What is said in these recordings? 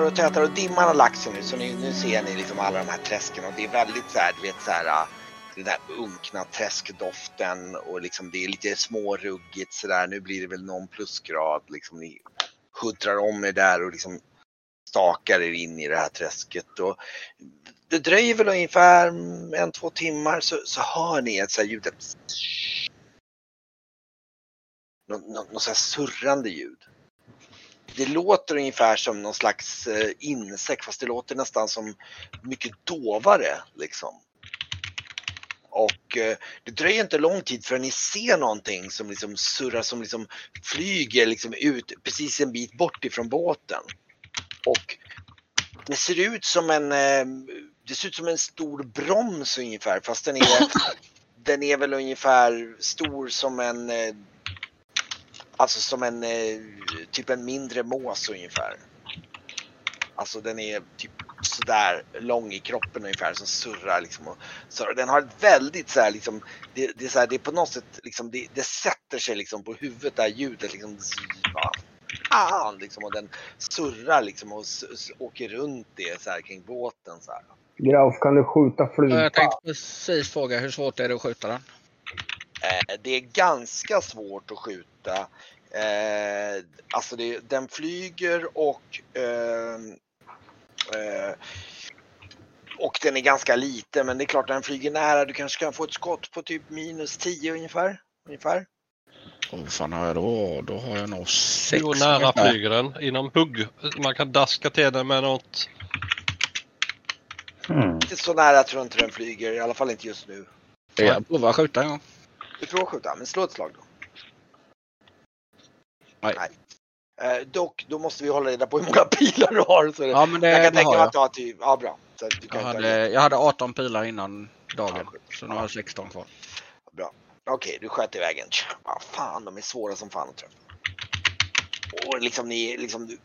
tätare och tätare och dimman har lagt sig nu så ni, nu ser ni liksom alla de här träsken och det är väldigt så här, du vet så här äh, den där unkna träskdoften och liksom det är lite småruggigt sådär. Nu blir det väl någon plusgrad liksom. Ni huttrar om er där och liksom stakar er in i det här träsket och det dröjer väl ungefär en, två timmar så, så hör ni ett så här ljudet. Något, något, något så här surrande ljud. Det låter ungefär som någon slags eh, insekt fast det låter nästan som mycket dovare liksom. Och eh, det dröjer inte lång tid förrän ni ser någonting som liksom surrar, som liksom flyger liksom ut precis en bit bort ifrån båten. Och det ser ut som en, eh, det ser ut som en stor broms ungefär fast den är, den är väl ungefär stor som en, eh, alltså som en, eh, typ en mindre mås ungefär. Alltså den är typ sådär lång i kroppen ungefär som surrar liksom. Och, så den har ett väldigt så här liksom, det, det är så här, det är på något sätt liksom, det, det sätter sig liksom på huvudet det här ljudet liksom. Fan, liksom och den surrar liksom och s, s, åker runt det så här kring båten så här. Grauf, kan du skjuta flugan? Jag tänkte precis fråga hur svårt är det att skjuta den? Eh, det är ganska svårt att skjuta. Eh, alltså det, den flyger och ehm, eh, och den är ganska liten men det är klart när den flyger nära du kanske kan få ett skott på typ minus 10 ungefär. ungefär. Och vad fan har jag då? Då har jag nog sex. Hur nära flyger den? Inom hugg? Man kan daska till den med något. Mm. Inte så nära tror jag inte den flyger, i alla fall inte just nu. Jag provar skjuta en gång. Du provar skjuta, men slå ett slag då. Nej. Eh, dock, då måste vi hålla reda på hur många pilar du har. Så Ja men det, jag kan tänka mig jag. att du har typ, ja bra. Så du Jag kan hade, jag hade 18 pilar innan dagen. Ja, Så nu har jag 16 kvar. Bra. Okej, du sköt iväg en. Ah, fan, de är svåra som fan att träffa. Och liksom ni liksom, du,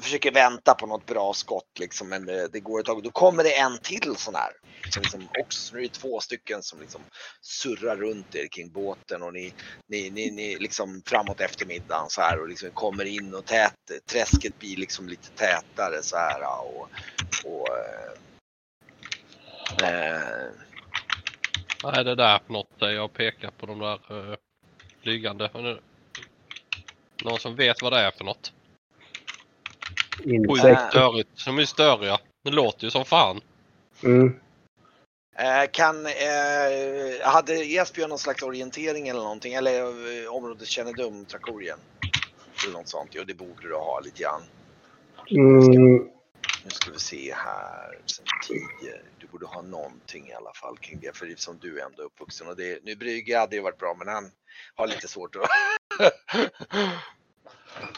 försöker vänta på något bra skott liksom, men det, det går ett tag. Då kommer det en till sån här. Som liksom också, så nu är det två stycken som liksom surrar runt er kring båten och ni, ni, ni, ni liksom framåt eftermiddagen så här och liksom kommer in och tät, träsket blir liksom lite tätare så här och, och eh, eh, Vad är det där för något? Jag pekar på de där uh, flygande. Någon som vet vad det är för något? Oj, Insekt. störigt. De är störiga. Det låter ju som fan. Mm. Eh, kan, eh, hade Esbjörn någon slags orientering eller någonting eller eh, områdeskännedom, Trakorien? Eller något sånt. Jo, det borde du ha lite grann. Mm. Nu ska vi se här. Sen 10. Du borde ha någonting i alla fall kring det. För som du är ändå uppvuxen. Och det, nu Brygge hade ju varit bra men han har lite svårt att...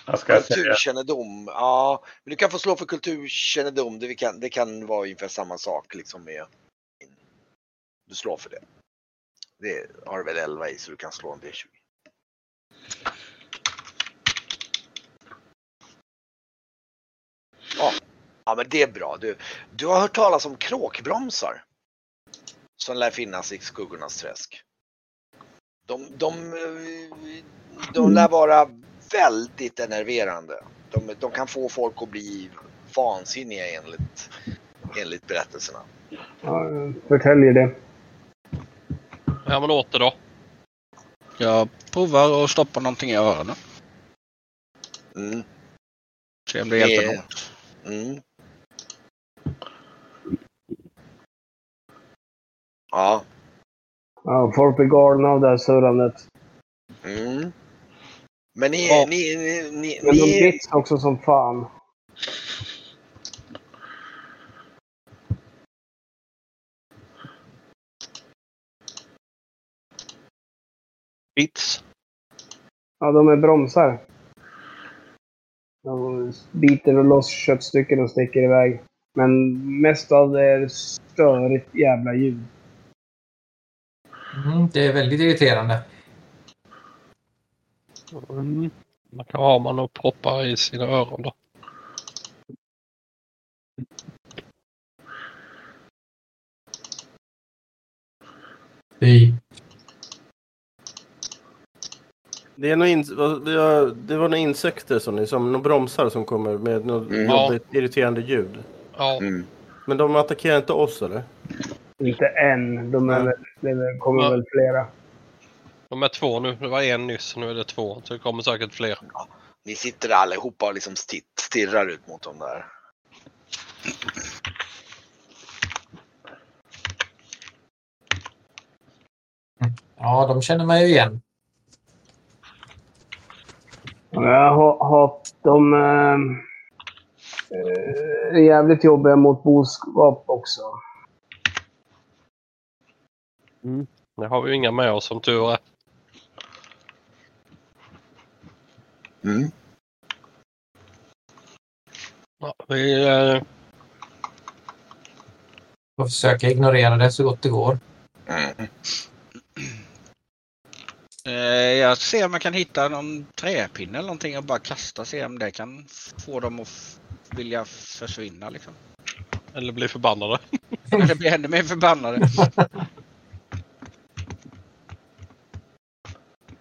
Säga. kulturkännedom. Ja, men du kan få slå för kulturkännedom. Det kan, det kan vara ungefär samma sak liksom med... Du slår för det. Det har du väl 11 i så du kan slå en D20. Ja, ja men det är bra. Du, du har hört talas om kråkbromsar? Som lär finnas i skuggornas träsk. De, de, eh, de lär vara väldigt enerverande. De, de kan få folk att bli vansinniga enligt, enligt berättelserna. Ja, förtäljer det. Ja men låt det då. Jag provar att stoppa någonting i öronen. Mm, Se om det hjälper Det- något. mm. Ja. Ja, folk blir galna av det här surrandet. Mm. Men ni, Ja. ni, ni, ni, Men de ni, också som fan. Bits. Ja, de är bromsar. De biter och loss köttstycken och sticker iväg. Men mest av det är störigt jävla ljud. Mm, det är väldigt irriterande. Mm. Man kan ha man och proppar i sina öron då. Fy. Det, är några in, det, var, några insekter som ni, som några bromsar som kommer med något Mm. jobbigt, irriterande ljud. Ja, Mm. Men de attackerar inte oss eller? Inte än. De är, Ja. det kommer Ja. väl flera. De är två nu. Det var en nyss, nu är det två. Så det kommer säkert fler. Ni sitter allihopa och liksom sti- stirrar ut mot dem där. Ja, de känner mig ju igen. Jag har, har de eh, är jävligt jobbiga mot boskap också. Det har vi ju inga med oss som tur är. Mm. Ja, vi, eh, Och försöka ignorera det så gott det går. Mm. Eh, jag ser om jag kan hitta någon träpinne eller någonting och bara kasta. Se om det kan få dem att f- vilja försvinna liksom. eller bli förbannade. Eller bli ännu mer förbannade.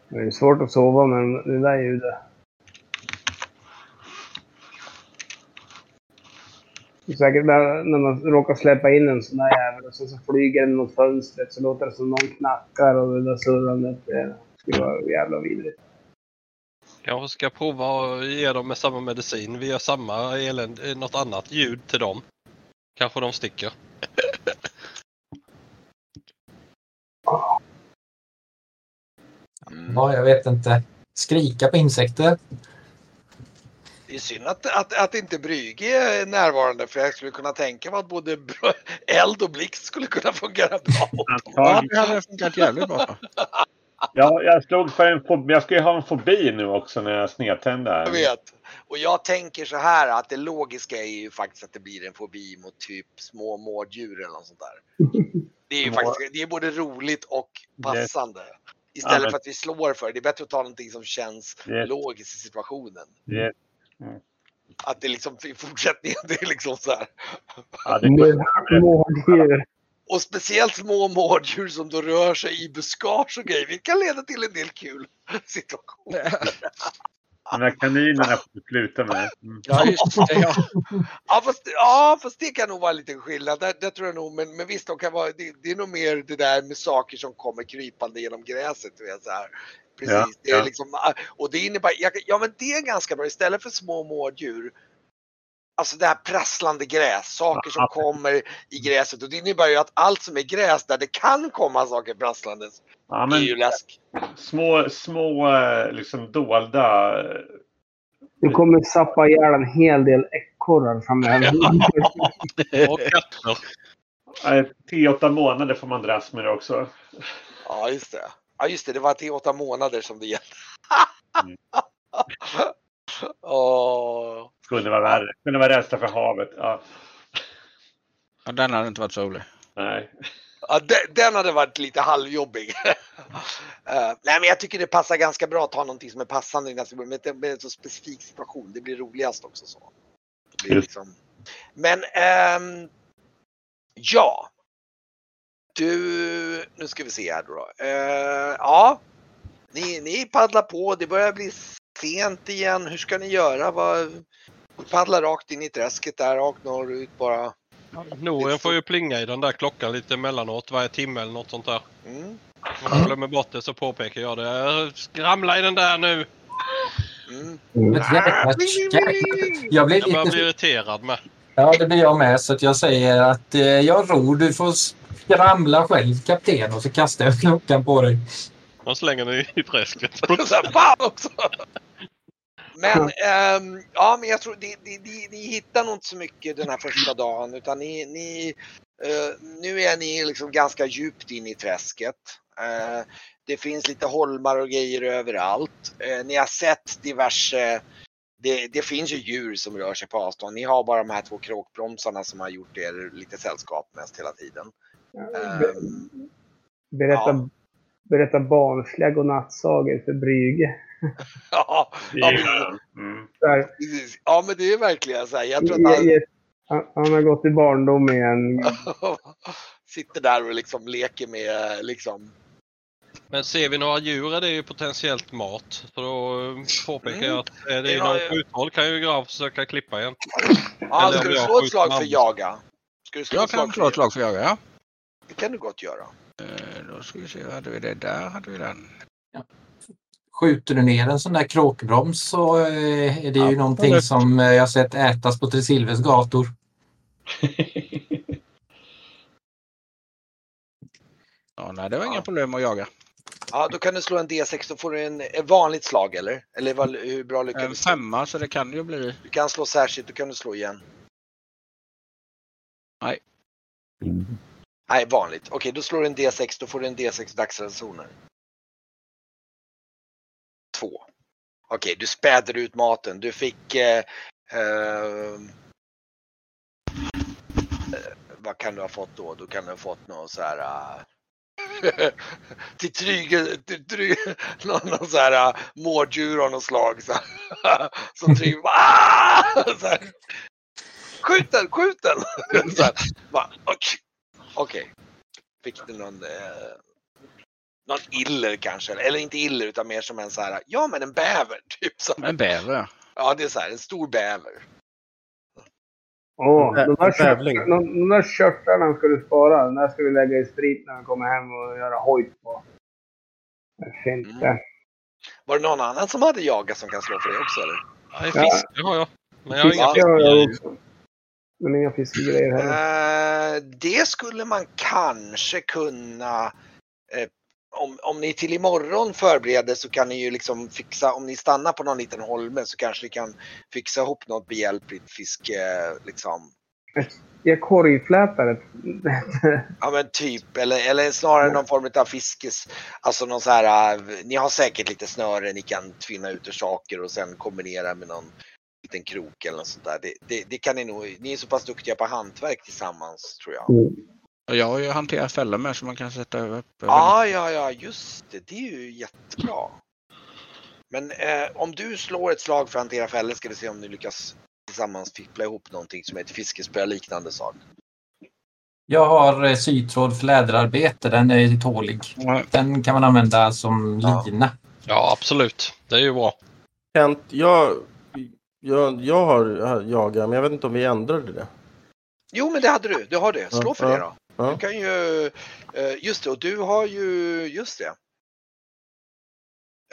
Det är svårt att sova med det där ljudet. Det är Säkert när, när man råkar släppa in en sån där jävel och sen så flyger den mot fönstret så låter det som någon knackar och det där surrandet. Det skulle vara jävla vidrigt. Kanske ska prova att ge dem med samma medicin. Vi gör samma elände, eh, något annat ljud till dem. Kanske de sticker. Mm. Ja, jag vet inte. Skrika på insekter. Det är synd att, att, att inte Brygge är närvarande för jag skulle kunna tänka mig att både eld och blixt skulle kunna fungera bra. Ja, det hade funkat jävligt bra. Ja, jag slog för en fobi. Jag ska ju ha en fobi nu också när jag snedtänder. Jag vet. Och jag tänker så här att det logiska är ju faktiskt att det blir en fobi mot typ små mårddjur eller något sånt där. Det är ju faktiskt det är både roligt och passande. Ja, Istället men- för att vi slår för det. Det är bättre att ta någonting som känns Det- logiskt i situationen. Det, Att det liksom i fortsättningen, det är liksom så här. ja, det, Mårddjur. Och speciellt små mårddjur som då rör sig i buskage och grejer. Det kan leda till en del kul situationer. de här kaninerna får du sluta med. Mm. Ja, just det. Ja. Ja fast, ja, fast det kan nog vara en liten skillnad. Det, det tror jag nog. Men, men visst, de kan vara, det, det är nog mer det där med saker som kommer krypande genom gräset. Vet, så här. Precis. Ja, det är ja. liksom, och det innebär, jag, ja men det är ganska bra. Istället för små mårddjur. Alltså det här prasslande gräs, saker som Ja. kommer i gräset. Och det innebär ju att allt som är gräs där det kan komma saker prasslandes Ja, är ju men läsk. små, små eh, liksom dolda... eh, Du kommer sappa ihjäl en hel del ekorrar framöver. Och katter. eh, 10-8 månader får man dras med det också. Ja just det. Ja just det, det var till åtta månader som det gällde. Mm. Åh. Kunde vara värre. Kunde vara rädsla för havet. Ja, Ja, den hade inte varit så rolig. nej. Ja, de- den hade varit lite halvjobbig. Eh, nej, men jag tycker det passar ganska bra att ha någonting som är passande i nästa med, med en så specifik situation. Det blir roligast också så. Det blir Just. liksom... Men ehm, ja. Du, nu ska vi se här då. Eh, ja, ni, ni paddlar på. Det börjar bli sent igen. Hur ska ni göra? Vad, paddla rakt in i träsket där, rakt norrut bara. Noren får ju plinga i den där klockan lite emellanåt, varje timme eller något sånt där. Mm, Om jag glömmer bort det så påpekar jag det. Skramla i den där nu! mm. Jävla jäkla- Jag blir Jag börjar bli lite... irriterad med. Ja, det blir jag med. Så att jag säger att eh, jag ror. Du får skramla själv, kapten. Och så kastar jag klockan på dig. De slänger den i, träsket. Fan också! Men ehm, ja, men jag tror ni, ni, ni, ni hittar nog inte så mycket den här första dagen utan ni, ni eh, nu är ni liksom ganska djupt in i träsket. Eh, det finns lite holmar och grejer överallt. Eh, ni har sett diverse det, det finns ju djur som rör sig på avstånd. Ni har bara de här två kråkbromsarna som har gjort er lite sällskap mest hela tiden. Ehm, Berätta, Ja. berätta barnsliga godnattsagor för Brygge. ja, ja, är men-. Mm. Ja, men det är verkligen så här. Jag tror att han, han, han har gått i barndom igen. Sitter där och liksom leker med liksom Men ser vi några djur är det ju potentiellt mat. Så då eh, påpekar Mm. jag att är det har någon jag- skjuthåll kan ju Grav försöka klippa igen. Ja, Eller ska du slå ett slag för jaga? Ska du slå Jag ett slag kan slå ett slag för jaga, ja. Det kan du gott göra. Eh, Då ska vi se, hade vi det där? Hade vi den. Skjuter du ner en sån där kråkbroms så eh, är det ju Ja, någonting det- som eh, jag sett ätas på Tresilves gator. Ja, nej, det var Ja. inga problem att jaga. Ja, då kan du slå en D6. Då får du en vanligt slag eller? Eller vad, hur bra En lyckades du? femma, så det kan ju bli... Du kan slå särskilt, då kan du slå igen. Nej. Nej, vanligt. Okej, då slår du en D6. Då får du en D6 dagsransoner. Två. Okej, du späder ut maten. Du fick... Eh, ehm, eh, vad kan du ha fått då? Då kan du ha fått något så här... Eh, till Tryge, till Tryge, någon, någon så här uh, mårddjur av något slag. Så här, som Tryge bara, så här, Skjut den, skjut den! så här, bara, Okej. Okej. Fick du någon, eh, någon iller kanske? Eller inte iller utan mer som en så här, ja men en bäver. Typ så. En bäver, ja. Det är så här, en stor bäver. Åh, Bä- de, där bävling. kört, de, där körtlarna ska du spara. Den där ska vi lägga i sprit när vi kommer hem och göra hojt på. Det fint Mm. det. Var det någon annan som hade jagat som kan slå för det också eller? Ja. fiske har jag. Men jag har inga Fiske har jag fiskegrejer. också. Men inga fiskegrejer heller. Eh, det skulle man kanske kunna eh, om, om ni till imorgon förbereder så kan ni ju liksom fixa, om ni stannar på någon liten holme så kanske ni kan fixa ihop något behjälpligt fiske liksom. Korgflätare. Ja men typ, eller, eller snarare någon form av fiskes, alltså någon så här, äh, ni har säkert lite snöre ni kan tvinna ut ur saker och sen kombinera med någon liten krok eller något sånt där. Det, det, det kan ni nog, ni är så pass duktiga på hantverk tillsammans tror jag. Och jag har ju hanterat fällor med så man kan sätta upp. Ja, ja, ja, just det. Det är ju jättebra. Men eh, om du slår ett slag för att hantera fällor ska vi se om ni lyckas tillsammans fippla ihop någonting som är ett fiskespö liknande sak. Jag har eh, sytråd för läderarbete. Den är tålig. Ja. Den kan man använda som Ja. lina. Ja, absolut. Det är ju bra. Kent, jag, jag, jag har jagat, men jag vet inte om vi ändrade det. Jo, men det hade du. Du har det. Slå Ja, för ja. det då. Ja. Du kan ju, eh, just det, och du har ju, just det.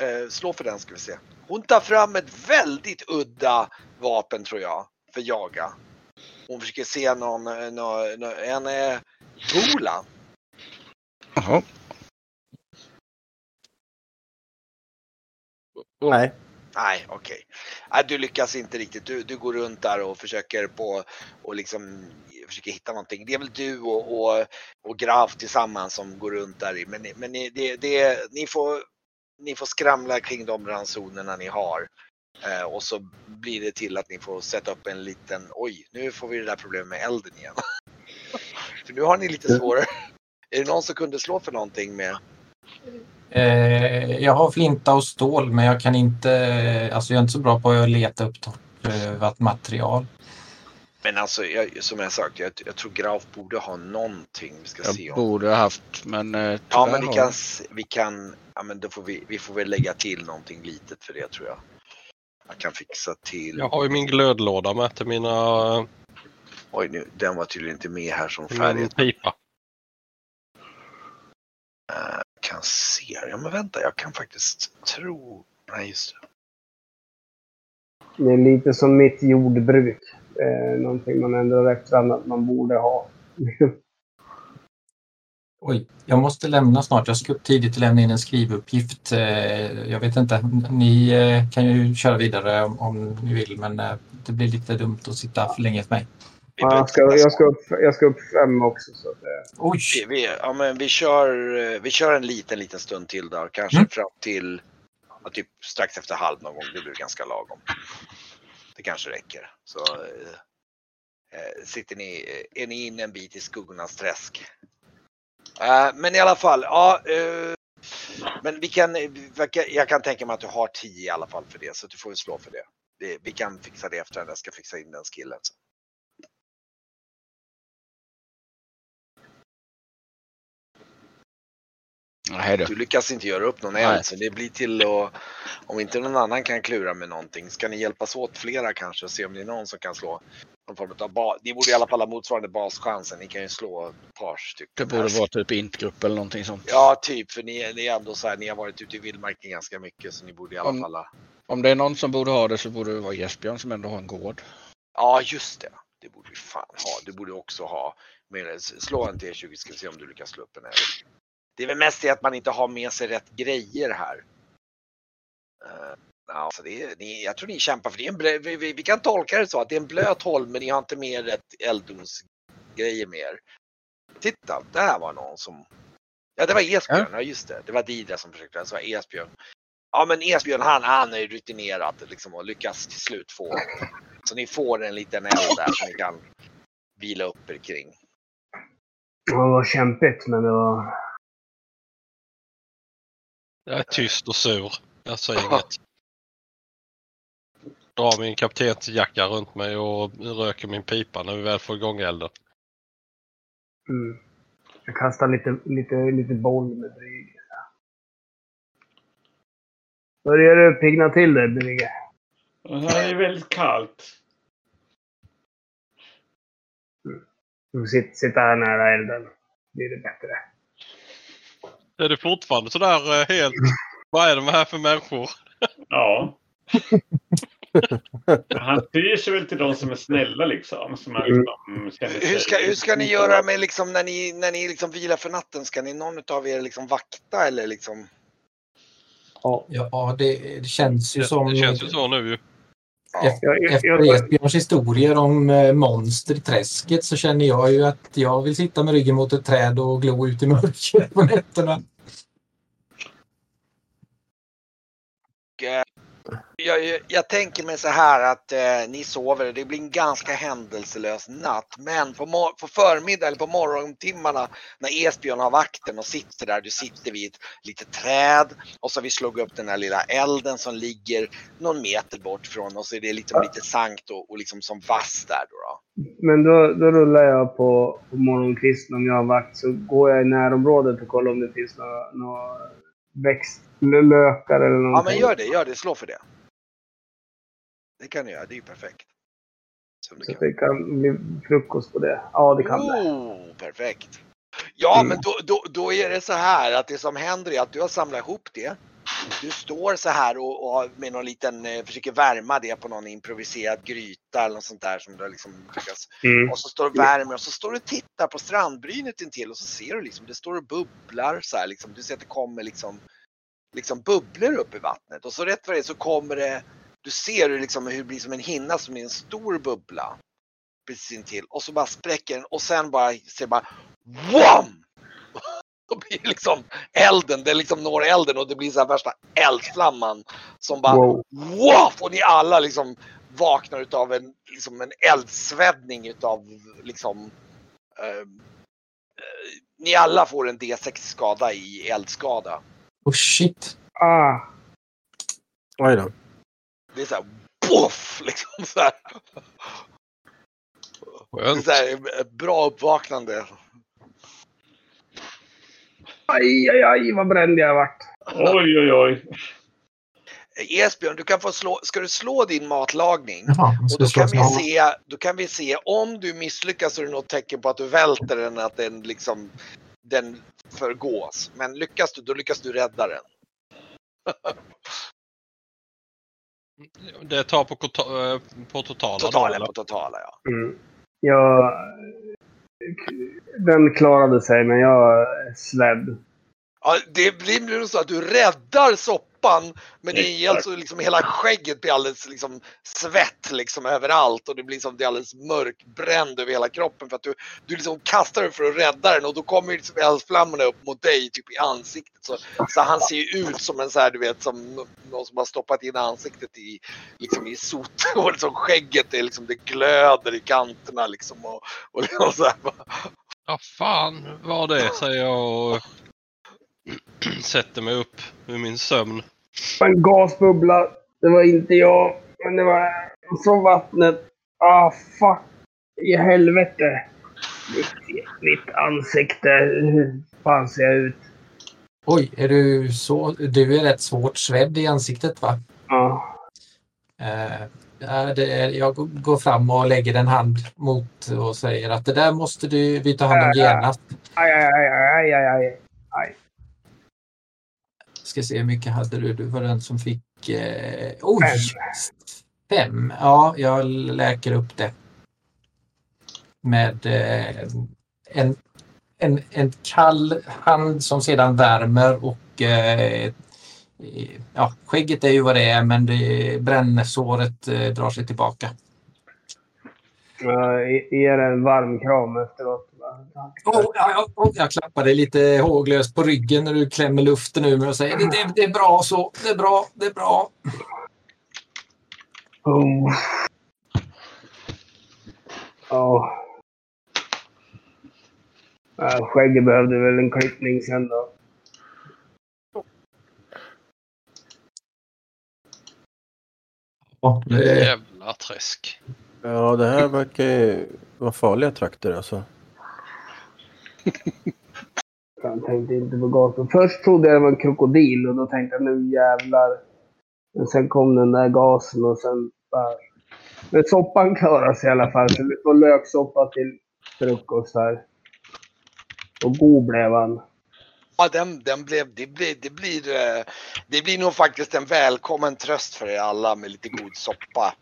Eh, slå för den ska vi se. Hon tar fram ett väldigt udda vapen tror jag, för jaga. Hon försöker se någon, eh, någon, någon en eh, bola. Jaha. Nej. Nej, okej. Nej, du lyckas inte riktigt. Du, du går runt där och försöker på och liksom försöker hitta någonting. Det är väl du och, och, och Graf tillsammans som går runt där. Men, ni- men ni, det, det, ni, får, ni får skramla kring de ransonerna ni har. Eh, och så blir det till att ni får sätta upp en liten, oj, nu får vi det där problemet med elden igen. för nu har ni lite svårare. Är det någon som kunde slå för någonting med? Eh, jag har flinta och stål men jag kan inte, alltså jag är inte så bra på att leta upp torrvat material. Men alltså, jag, som jag sagt, jag, jag tror Graf borde ha någonting. Vi ska se Jag om borde ha haft, men eh, Ja men vi kan, vi kan, ja men då får vi, vi får väl lägga till någonting litet för det tror jag. Jag kan fixa till, Jag har ju min glödlåda med till mina oj nu, den var tydligen inte med här som till min pipa. Uh, kan se, ja men vänta jag kan faktiskt tro, nej just det. Det är lite som mitt jordbruk. Eh, någonting man ändå räknar med att man borde ha. Oj, jag måste lämna snart. Jag ska upp tidigt och lämna in en skrivuppgift. Eh, Jag vet inte, ni eh, kan ju köra vidare om, om ni vill men eh, det blir lite dumt att sitta för länge för mig. Vi Ja, jag, ska, jag, ska upp, jag ska upp fem också. Så att, eh, Oj! vi, vi, ja, men vi, kör, eh, vi kör en liten, liten stund till då. Kanske Mm. fram till ja, typ strax efter halv någon gång. Det blir ganska lagom. Det kanske räcker. Så eh, eh, sitter ni, eh, är ni inne en bit i skuggornas träsk. Eh, men i alla fall, ja. eh, men vi kan, vi jag kan tänka mig att du har 10 i alla fall för det. Så du får slå för det. det vi kan fixa det efter. Jag ska fixa in den skillen. sen. Nej du. Du lyckas inte göra upp någon eld så det blir till att om inte någon annan kan klura med någonting ska ni hjälpas åt flera kanske och se om det är någon som kan slå någon form av ba- Ni borde i alla fall ha motsvarande baschansen. Ni kan ju slå ett par stycken. Det borde vara typ intgrupp eller någonting sånt. Ja, typ. För ni, ni är ändå så här, ni har varit ute i vildmarken ganska mycket så ni borde i alla Om- fall ha... Om det är någon som borde ha det så borde det vara Esbjörn som ändå har en gård. Ja, just det. Det borde vi fan ha. Du borde också ha. Men slå en T20 ska vi se om du lyckas slå upp en eld. Det är väl mest det att man inte har med sig rätt grejer här. Uh, alltså det är, ni, jag tror ni kämpar för det. Är en blö, vi, vi, vi kan tolka det så att det är en blöt holm men ni har inte med rätt elddonsgrejer med er. Titta, där var någon som... Ja, det var Esbjörn. Ja, just det. Det var Didra som försökte. Det var Esbjörn. Ja, men Esbjörn han, han är rutinerad liksom, och lyckas till slut få. Så ni får en liten eld där som ni kan vila upp er kring. Det var kämpigt, men det var... Jag är tyst och sur. Jag säger inget. Drar min kaptensjacka runt mig och röker min pipa när vi väl får igång elden. Mm. Jag kastar lite, lite, lite boll med Brygge. Börjar du pigna till dig, Brygge? Det här är väldigt kallt. Du sitter, sitter här nära elden. Blir det bättre. Är det fortfarande sådär eh, helt... Vad är de här för människor? Ja. Han styr sig väl till de som är snälla liksom. Som är, Mm. liksom sig- Hur ska, hur ska ni göra med liksom när ni, när ni liksom vilar för natten? Ska ni någon av er liksom vakta eller liksom? Ja. Ja, det, det känns ju som... Det känns ju så nu ju. Efter Esbjörns historier om eh, monster i träsket så känner jag ju att jag vill sitta med ryggen mot ett träd och glo ut i mörkret på nätterna. Jag, jag, tänker mig så här att eh, ni sover, det blir en ganska händelselös natt. Men på, på förmiddag eller på morgontimmarna när Esbjörn har vakten och sitter där, du sitter vid ett litet träd och så har vi slagit upp den här lilla elden som ligger någon meter bort från oss. Så är det liksom lite sankt och, och liksom som vass där då. då. men då, då rullar jag på, på morgonkvisten om jag har vakt. Så går jag i närområdet och kollar om det finns några, några växt, lökar eller Ja någonting. men gör det, gör det, slå för det. Det kan du göra, det är ju perfekt. Som Så det kan bli frukost på det. Ja, det kan det. Oh, perfekt. Ja, Mm. men då, då, då är det så här att det som händer är att du har samlat ihop det. Du står så här och, och med någon liten, eh, försöker värma det på någon improviserad gryta eller något sånt där som du liksom lyckats. Mm. Och så står du och värmer och så står du och tittar på strandbrynet intill och så ser du liksom, det står och bubblar så här liksom. Du ser att det kommer liksom, liksom bubblor upp i vattnet och så rätt vad det är så kommer det, du ser hur, liksom, hur det blir som en hinna som är en stor bubbla precis intill och så bara spräcker den och sen bara ser bara WHAM! Då blir det liksom elden, det liksom når elden och det blir så här värsta eldflamman som bara Wow. wow! Och ni alla liksom vaknar utav en, liksom en eldsväddning utav liksom ehm, eh, ni alla får en D6 skada i eldskada. Oh shit! Ah, Oj då. Det är så här poff! Liksom så här. Det är Skönt. så här, bra uppvaknande. aj, aj, aj, vad bränd jag vart. Oj, oj, oj. Esbjörn, du kan få slå, ska du slå din matlagning? Jaha, Och då det kan, vi se, då kan vi se om du misslyckas så är det något tecken på att du välter den, att den liksom den förgås. Men lyckas du, då lyckas du rädda den. Det tar på, eh, på totala. då, eller? på totala ja. Mm. Jag... Den klarade sig, men jag är svedd. ja det blir nog så att du räddar soppan men det är alltså liksom hela skägget blir alldeles liksom svett liksom överallt och det blir som det är alldeles mörkbränd över hela kroppen för att du, du liksom kastar den för att rädda den och då kommer ju liksom eldflammorna upp mot dig typ i ansiktet. Så, så han ser ju ut som en så här du vet som någon som har stoppat in ansiktet i liksom i sot och liksom skägget är liksom det glöder i kanterna liksom och, och liksom så här. Ja, fan var det, säger jag och sätter mig upp ur min sömn. En gasbubbla. Det var inte jag. Men det var från vattnet. Ah, fuck. I helvete. Mitt, mitt ansikte. Hur fan ser jag ut? Oj, är du så... Du är rätt svårt svedd i ansiktet va? Ja. Ja, det är, jag går fram och lägger en hand mot och säger att det där måste du, vi ta hand om genast. Aj, aj, aj, aj, aj, aj. Ska se hur mycket hade du? Du var den som fick... Eh, oj! Fem. Fem. Ja, jag läker upp det. Med eh, en, en, en kall hand som sedan värmer och eh, ja, skägget är ju vad det är men det, brännsåret eh, drar sig tillbaka. Jag ger en varm kram efteråt. Oh, ja, ja, oh, jag klappar dig lite håglöst på ryggen när du klämmer luften ur mig och säger det, det, det är bra så, det är bra, det är bra. Oh. Ja. Ja, Skägget behövde väl en klippning sen då. Ja, det, Jävla träsk. Ja, det här verkar ju vara farliga trakter alltså. Jag tänkte inte på gasen. Först trodde jag det var en krokodil och då tänkte jag nu jävlar. Men sen kom den där gasen och sen bara... Men soppan klarade sig i alla fall. Så vi får löksoppa till frukost här. Och god blev han. Ja, den, den blev, det, blir, det, blir, eh, det blir nog faktiskt en välkommen tröst för er alla med lite god soppa.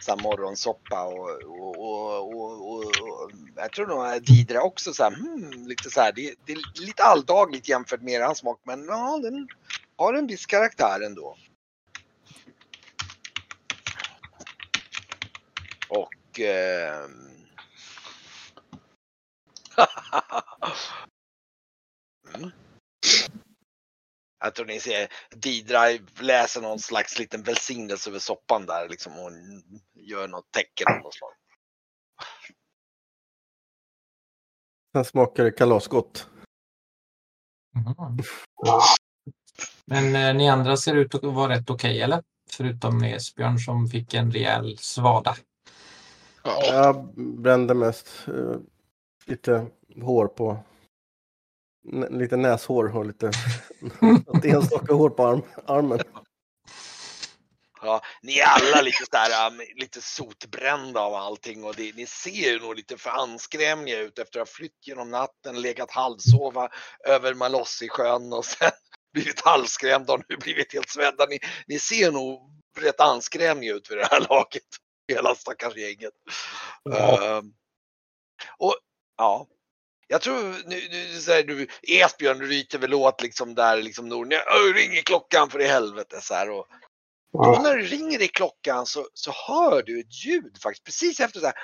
Så här morgonsoppa och, och, och, och, och, och jag tror nog Didra också så här, hmm, lite så här, det, det är lite alldagligt jämfört med eran smak men ja, den har en viss karaktär ändå. Och Eh... mm. Jag tror ni ser Didra läser någon slags liten välsignelse över soppan där liksom. Hon gör något tecken av något slag. Sen smakar det kalasgott. Mhm. Men eh, ni andra ser ut att vara rätt okej eller? Förutom Esbjörn som fick en rejäl svada. Jag brände mest eh, lite hår på... Lite näshår och lite... något enstaka hår på arm, armen. Ja, ni är alla lite sådär, um, lite sotbrända av allting och det, ni ser ju nog lite för anskrämliga ut efter att ha flytt genom natten, legat halvsova över Malossisjön och sen blivit halvskrämda och nu blivit helt svedda. Ni, ni ser nog rätt anskrämliga ut vid det här laget, hela stackars gänget. Ja. Ehm, och ja, jag tror nu, nu säger du Esbjörn, du ryter väl åt liksom där liksom Norden. Ringer klockan för i helvete så här och då när det ringer i klockan så, så hör du ett ljud faktiskt precis efter så här.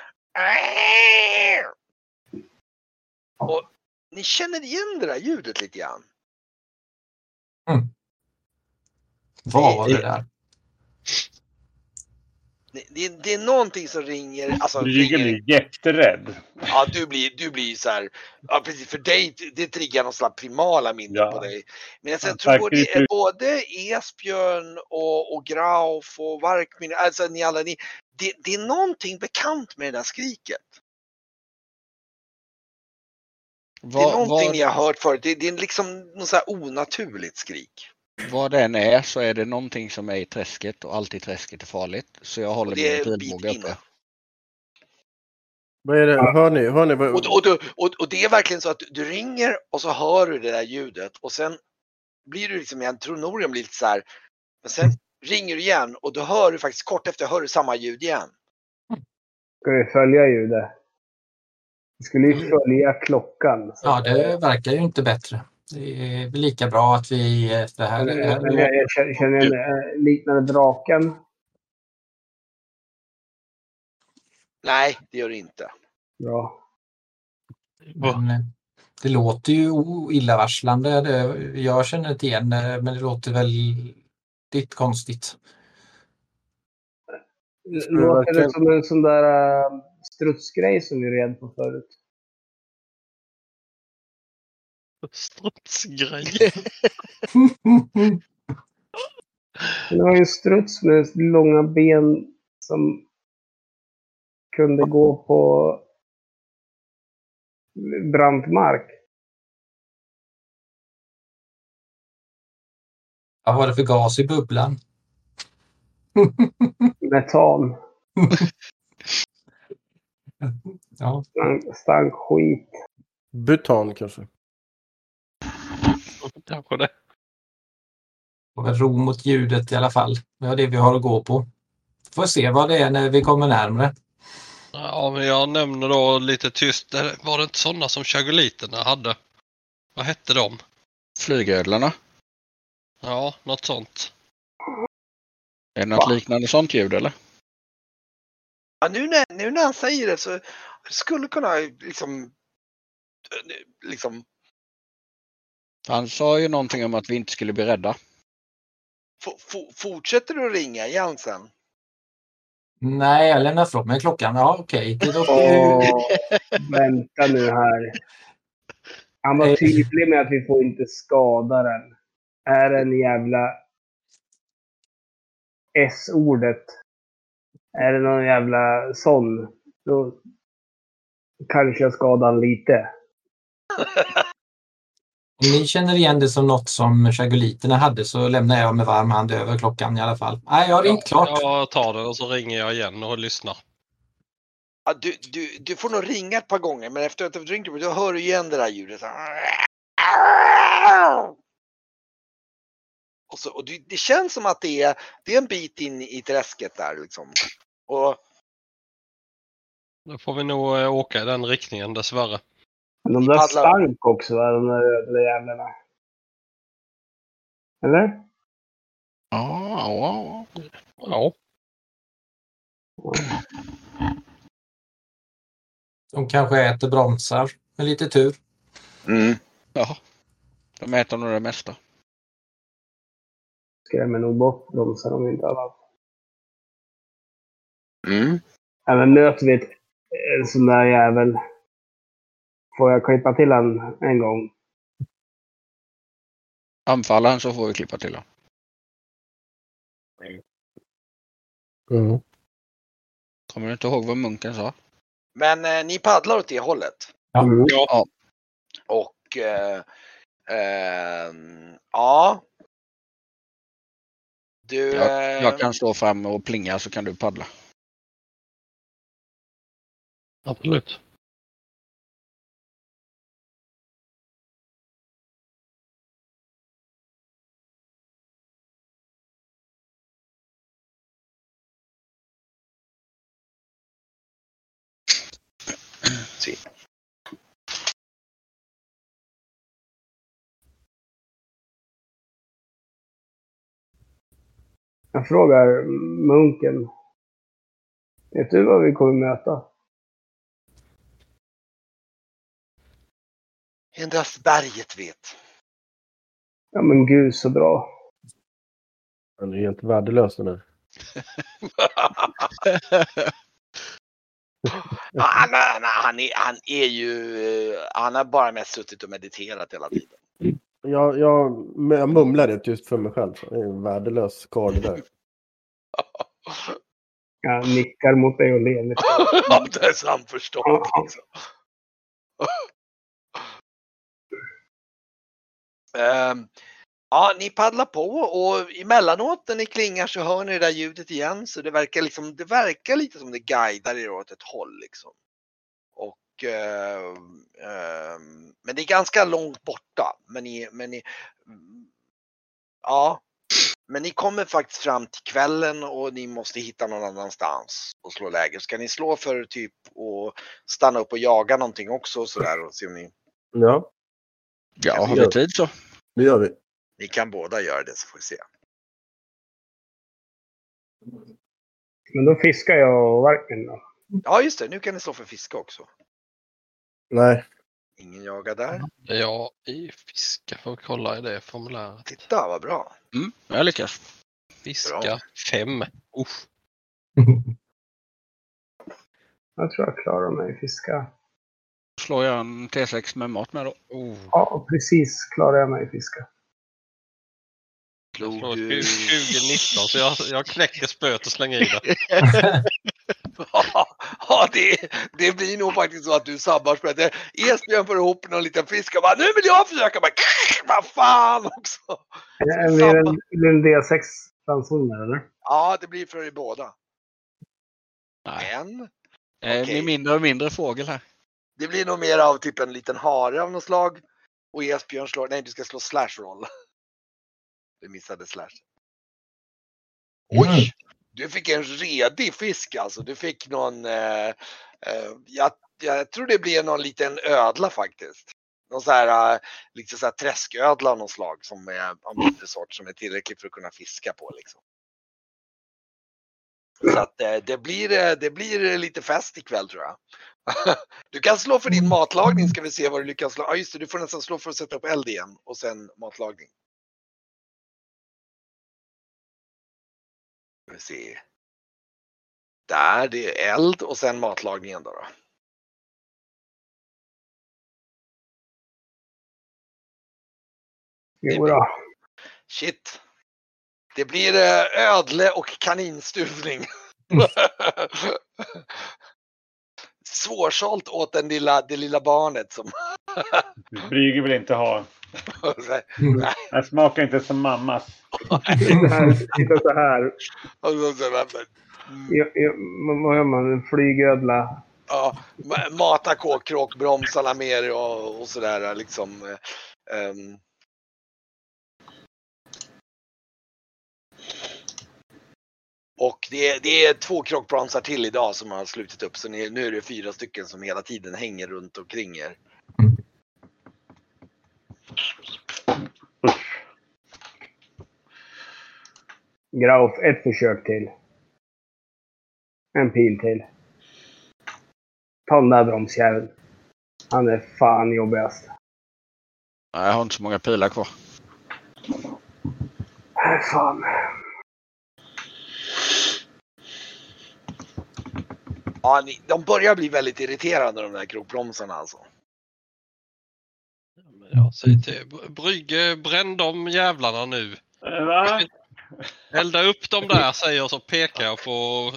Och ni känner igen det där ljudet lite grann. Vad var det där? Det, det, är någonting som ringer. Alltså, Lygen ringer är jätterädd. ja, du blir, du blir så här. Ja, precis. För dig, det triggar någon slags primala minnen Ja. på dig. Men jag Ja, tror det är- både Esbjörn och, och Grauf och Varkmin, alltså ni alla, ni, det, det är någonting bekant med det där skriket. Det är någonting vad, ni har hört förut. Det, det är liksom något så här onaturligt skrik. Vad det än är så är det någonting som är i träsket och alltid träsket är farligt. Så jag håller min pilbåge uppe. Vad är det? Hör ni? Hör ni? vad- Och, och, du- och, och det är verkligen så att du ringer och så hör du det där ljudet och sen blir du liksom, jag tror Norium blir lite så här, men sen ringer du igen och då hör du faktiskt kort efter hör du samma ljud igen. Ska vi följa ljudet? Vi skulle ju följa klockan. så Ja, det verkar ju inte bättre. Det är väl lika bra att vi... eh, Det här, Men, det här men jag, jag känner- känner en eh, liknande draken. Nej, det gör det inte. Bra. men, eh, det låter ju illavarslande. Det, jag känner inte igen det, men det låter väldigt konstigt. Låter det som en sån där uh, strutsgrej som vi red på förut? Strutsgrej. Det var ju en struts med långa ben som kunde gå på brant mark. Vad var det för gas i bubblan? Metan. Ja, Stank, stank skit. Butan kanske. Kanske det. ro mot ljudet i alla fall. Det är det vi har att gå på. Får se vad det är när vi kommer närmre. Ja, men jag nämner då lite tyst. där Var det inte sådana som chagoliterna hade? Vad hette de? Flygödlorna. Ja, något sånt. Är det något Va? liknande sånt ljud eller? Ja, nu, när, nu när han säger det så skulle kunna liksom... liksom Han sa ju någonting om att vi inte skulle bli rädda. for, fortsätter du ringa igen sen? Nej, jag lämnar ifrån mig klockan. Ja, okej. Ju... Åh, vänta nu här. Han var tydlig med att vi får inte skada den. Är en jävla S-ordet. Är det någon jävla sån, då kanske jag skadar den lite. Ni känner igen det som något som chagoliterna hade så lämnar jag med varm hand över klockan i alla fall. Nej, jag har ringt klart. Jag tar det och så ringer jag igen och lyssnar. Ja, du, du, du får nog ringa ett par gånger men efter att du ringt då hör du igen det där ljudet. Och, så, och det, det känns som att det är, det är en bit in i träsket där liksom. Och Då får vi nog eh, åka i den riktningen dessvärre. Men de där Paddlar. stank också, va? de där ödla jävlarna. Eller? Ja, ja, Ja. De kanske äter bromsar med lite tur. ja. De äter nog det mesta. Skrämmer nog bort bromsar om inte annat. Mm. Även möter vi ett, en sån där jävel. Får jag klippa till han en gång? Anfaller han så får vi klippa till honom. Mm. Kommer du inte ihåg vad munken sa? Men eh, ni paddlar åt det hållet. Ja. Mm. Och eh, ehm, ja. Du, Jag, eh, jag kan stå fram och plinga så kan du paddla. Absolut. Se. Jag frågar munken. Vet du vad vi kommer möta? Endast berget vet. Ja men gud så bra. Han är helt värdelös den där. Han, han, han, är, han är ju, eh, han har bara mest suttit och mediterat hela tiden. Jag, jag, jag mumlar det just för mig själv. Det är en värdelös karl där. Jag nickar mot dig och ler lite. Ja, det är samförstånd liksom. Ehm, ja, ni paddlar på och emellanåt när ni klingar så hör ni det där ljudet igen. Så det verkar, liksom, det verkar lite som det guidar er åt ett håll. Liksom. Och, ehm, ehm, men det är ganska långt borta. Men ni, men ni, mm, ja, men ni kommer faktiskt fram till kvällen och ni måste hitta någon annanstans och slå läger. Ska ni slå för typ att stanna upp och jaga någonting också och sådär och se om ni, Ja, Ja, har vi tid så. det gör vi. Ni kan båda göra det så får vi se. Men då fiskar jag och varken då. Ja just det, nu kan ni slå för fiske också. Nej, Ingen jagar där. Ja, i fiska får vi kolla i det formuläret. Titta vad bra. Mm, jag lyckas. Fiska Bra. fem. Usch. Jag tror jag klarar mig i fiska. Slår jag en T6 med mat med då. Oh. Ja, precis klarar jag mig i fiska. Slog du... 2019 så jag, jag knäcker spöet och slänger i det. ja, det, det blir nog faktiskt så att du sabbar spelet. Esbjörn får ihop någon liten fisk och bara nu vill jag försöka. Bara, vad fan också. Är det en, en D6 ransoner eller? Ja, det blir för er båda. Nej. Men Eh, Det Okej. blir mindre och mindre fågel här. det blir nog mer av typ en liten hare av något slag. Och Esbjörn slår, nej du ska slå slash roll. Du missade slash. Oj! Mm. Du fick en redig fisk alltså. Du fick någon, eh, eh, jag, jag tror det blir någon liten ödla faktiskt. Någon så här, lite så här träsködla av något slag som är av mindre sort som är tillräckligt för att kunna fiska på liksom. Så att eh, det blir, eh, det blir lite fest ikväll tror jag. Du kan slå för din matlagning ska vi se vad du lyckas slå. Ja just det, du får nästan slå för att sätta upp eld igen och sen matlagning. Vi se. Där, det är eld och sen matlagningen då. då. Jo då. Shit. Det blir eh, ödle och kaninstuvning. Svårsålt åt den lilla, det lilla barnet som... Flyger vill inte ha. Den smakar inte som mammas. Sitta så här. och så- så- vad gör man? En flygödla. Ja, ma- mata kåkråkbromsarna mer och, och sådär liksom. ehm. Och det är, det är två kråkbromsar till idag som har slutit upp så ni, nu är det fyra stycken som hela tiden hänger runt omkring er. Grauf, ett försök till. En pil till. Ta den där bromsjäveln. Han är fan jobbigast. Nej, Jag har inte så många pilar kvar. Äh, fan. Ja, ni, de börjar bli väldigt irriterande de där krokbromsarna alltså. Jag säger till Br- Brygge, bränn de jävlarna nu. Eh, Va? Elda upp dem där säger jag så pekar jag på...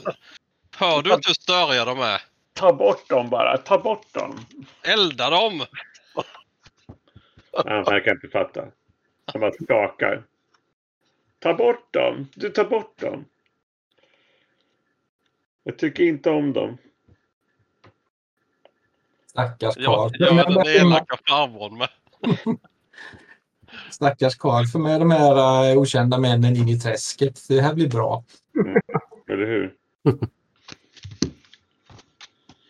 Hör du inte hur störiga de är? Ta bort dem bara. Ta bort dem. Elda dem! Han verkar inte fatta. Han bara skakar. Ta bort dem. Du tar bort dem. Jag tycker inte om dem. Stackars Jag, karl. jag är den elaka farbrorn med. Stackars karl. För med de här eh, okända männen in i träsket. Det här blir bra. Eller hur?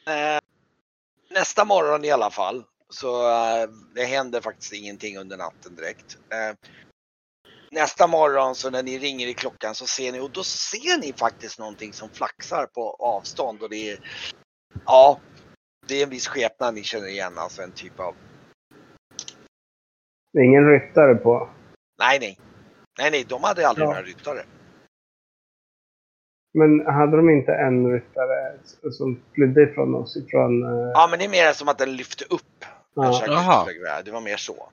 Eh, nästa morgon i alla fall så eh, det händer faktiskt ingenting under natten direkt. Nästa morgon så när ni ringer i klockan så ser ni och då ser ni faktiskt någonting som flaxar på avstånd och det är ja, det är en viss skepnad ni känner igen, alltså en typ av Det är ingen ryttare på. nej, nej, nej, nej, de hade aldrig Ja. några ryttare. Men hade de inte en ryttare som flydde ifrån oss? Ifrån, eh, Ja, men det är mer som att den lyfte upp. ja. Det var mer så.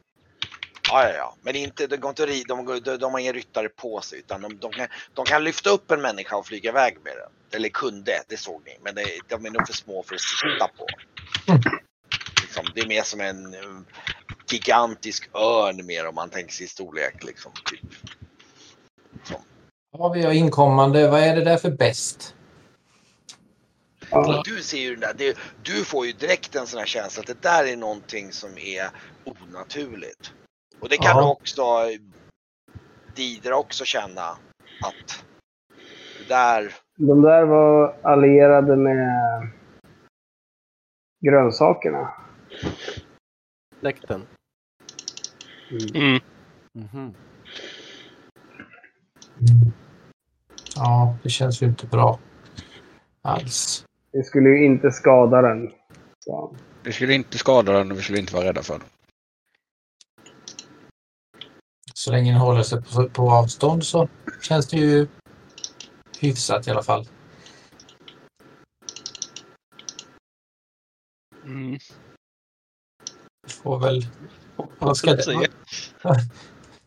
Ja, ja, ja. Men inte, de, går inte, de, de, de har ingen ryttare på sig utan de, de, kan, de kan lyfta upp en människa och flyga iväg med den. Eller kunde, det såg ni. Men det, de är nog för små för att sitta på. Liksom, det är mer som en gigantisk örn mer om man tänker sig i storlek. Liksom, typ. Ja, vi har inkommande. Vad är det där för bäst? Ja. Du ser ju den där, det, du får ju direkt en sån här känsla att det där är någonting som är onaturligt. Och det kan Ja. du också, Didra också känna att där, De där var allierade med grönsakerna. Släkten. Mm. Mhm. Ja, det känns ju inte bra alls. Det skulle ju inte skada den. Så. Vi skulle inte skada den och vi skulle inte vara rädda för den. Så länge den håller sig på, på avstånd så känns det ju hyfsat i alla fall. Mm. Får väl... Vad ska, Se.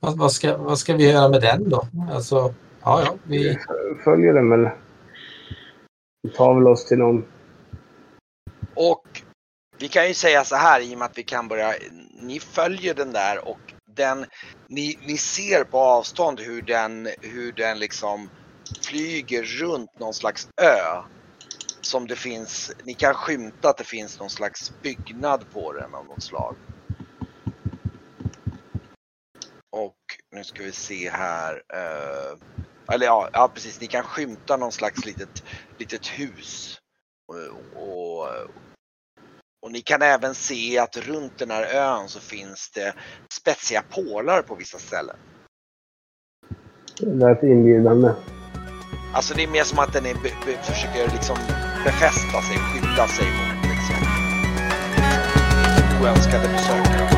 vad, vad, ska, vad ska vi göra med den då? Alltså, ja, ja, vi... Följer den väl. Vi tar väl oss till någon. och vi kan ju säga så här i och med att vi kan börja, ni följer den där och den, ni, ni ser på avstånd hur den, hur den liksom flyger runt någon slags ö. Som det finns, ni kan skymta att det finns någon slags byggnad på den av något slag. Och nu ska vi se här. eh, eller ja, ja, precis. Ni kan skymta någon slags litet, litet hus. Och, och, och ni kan även se att runt den här ön så finns det spetsiga pålar på vissa ställen. Det lät inbjudande. Alltså det är mer som att den är, försöker liksom befästa sig, skydda sig mot liksom oönskade besökare.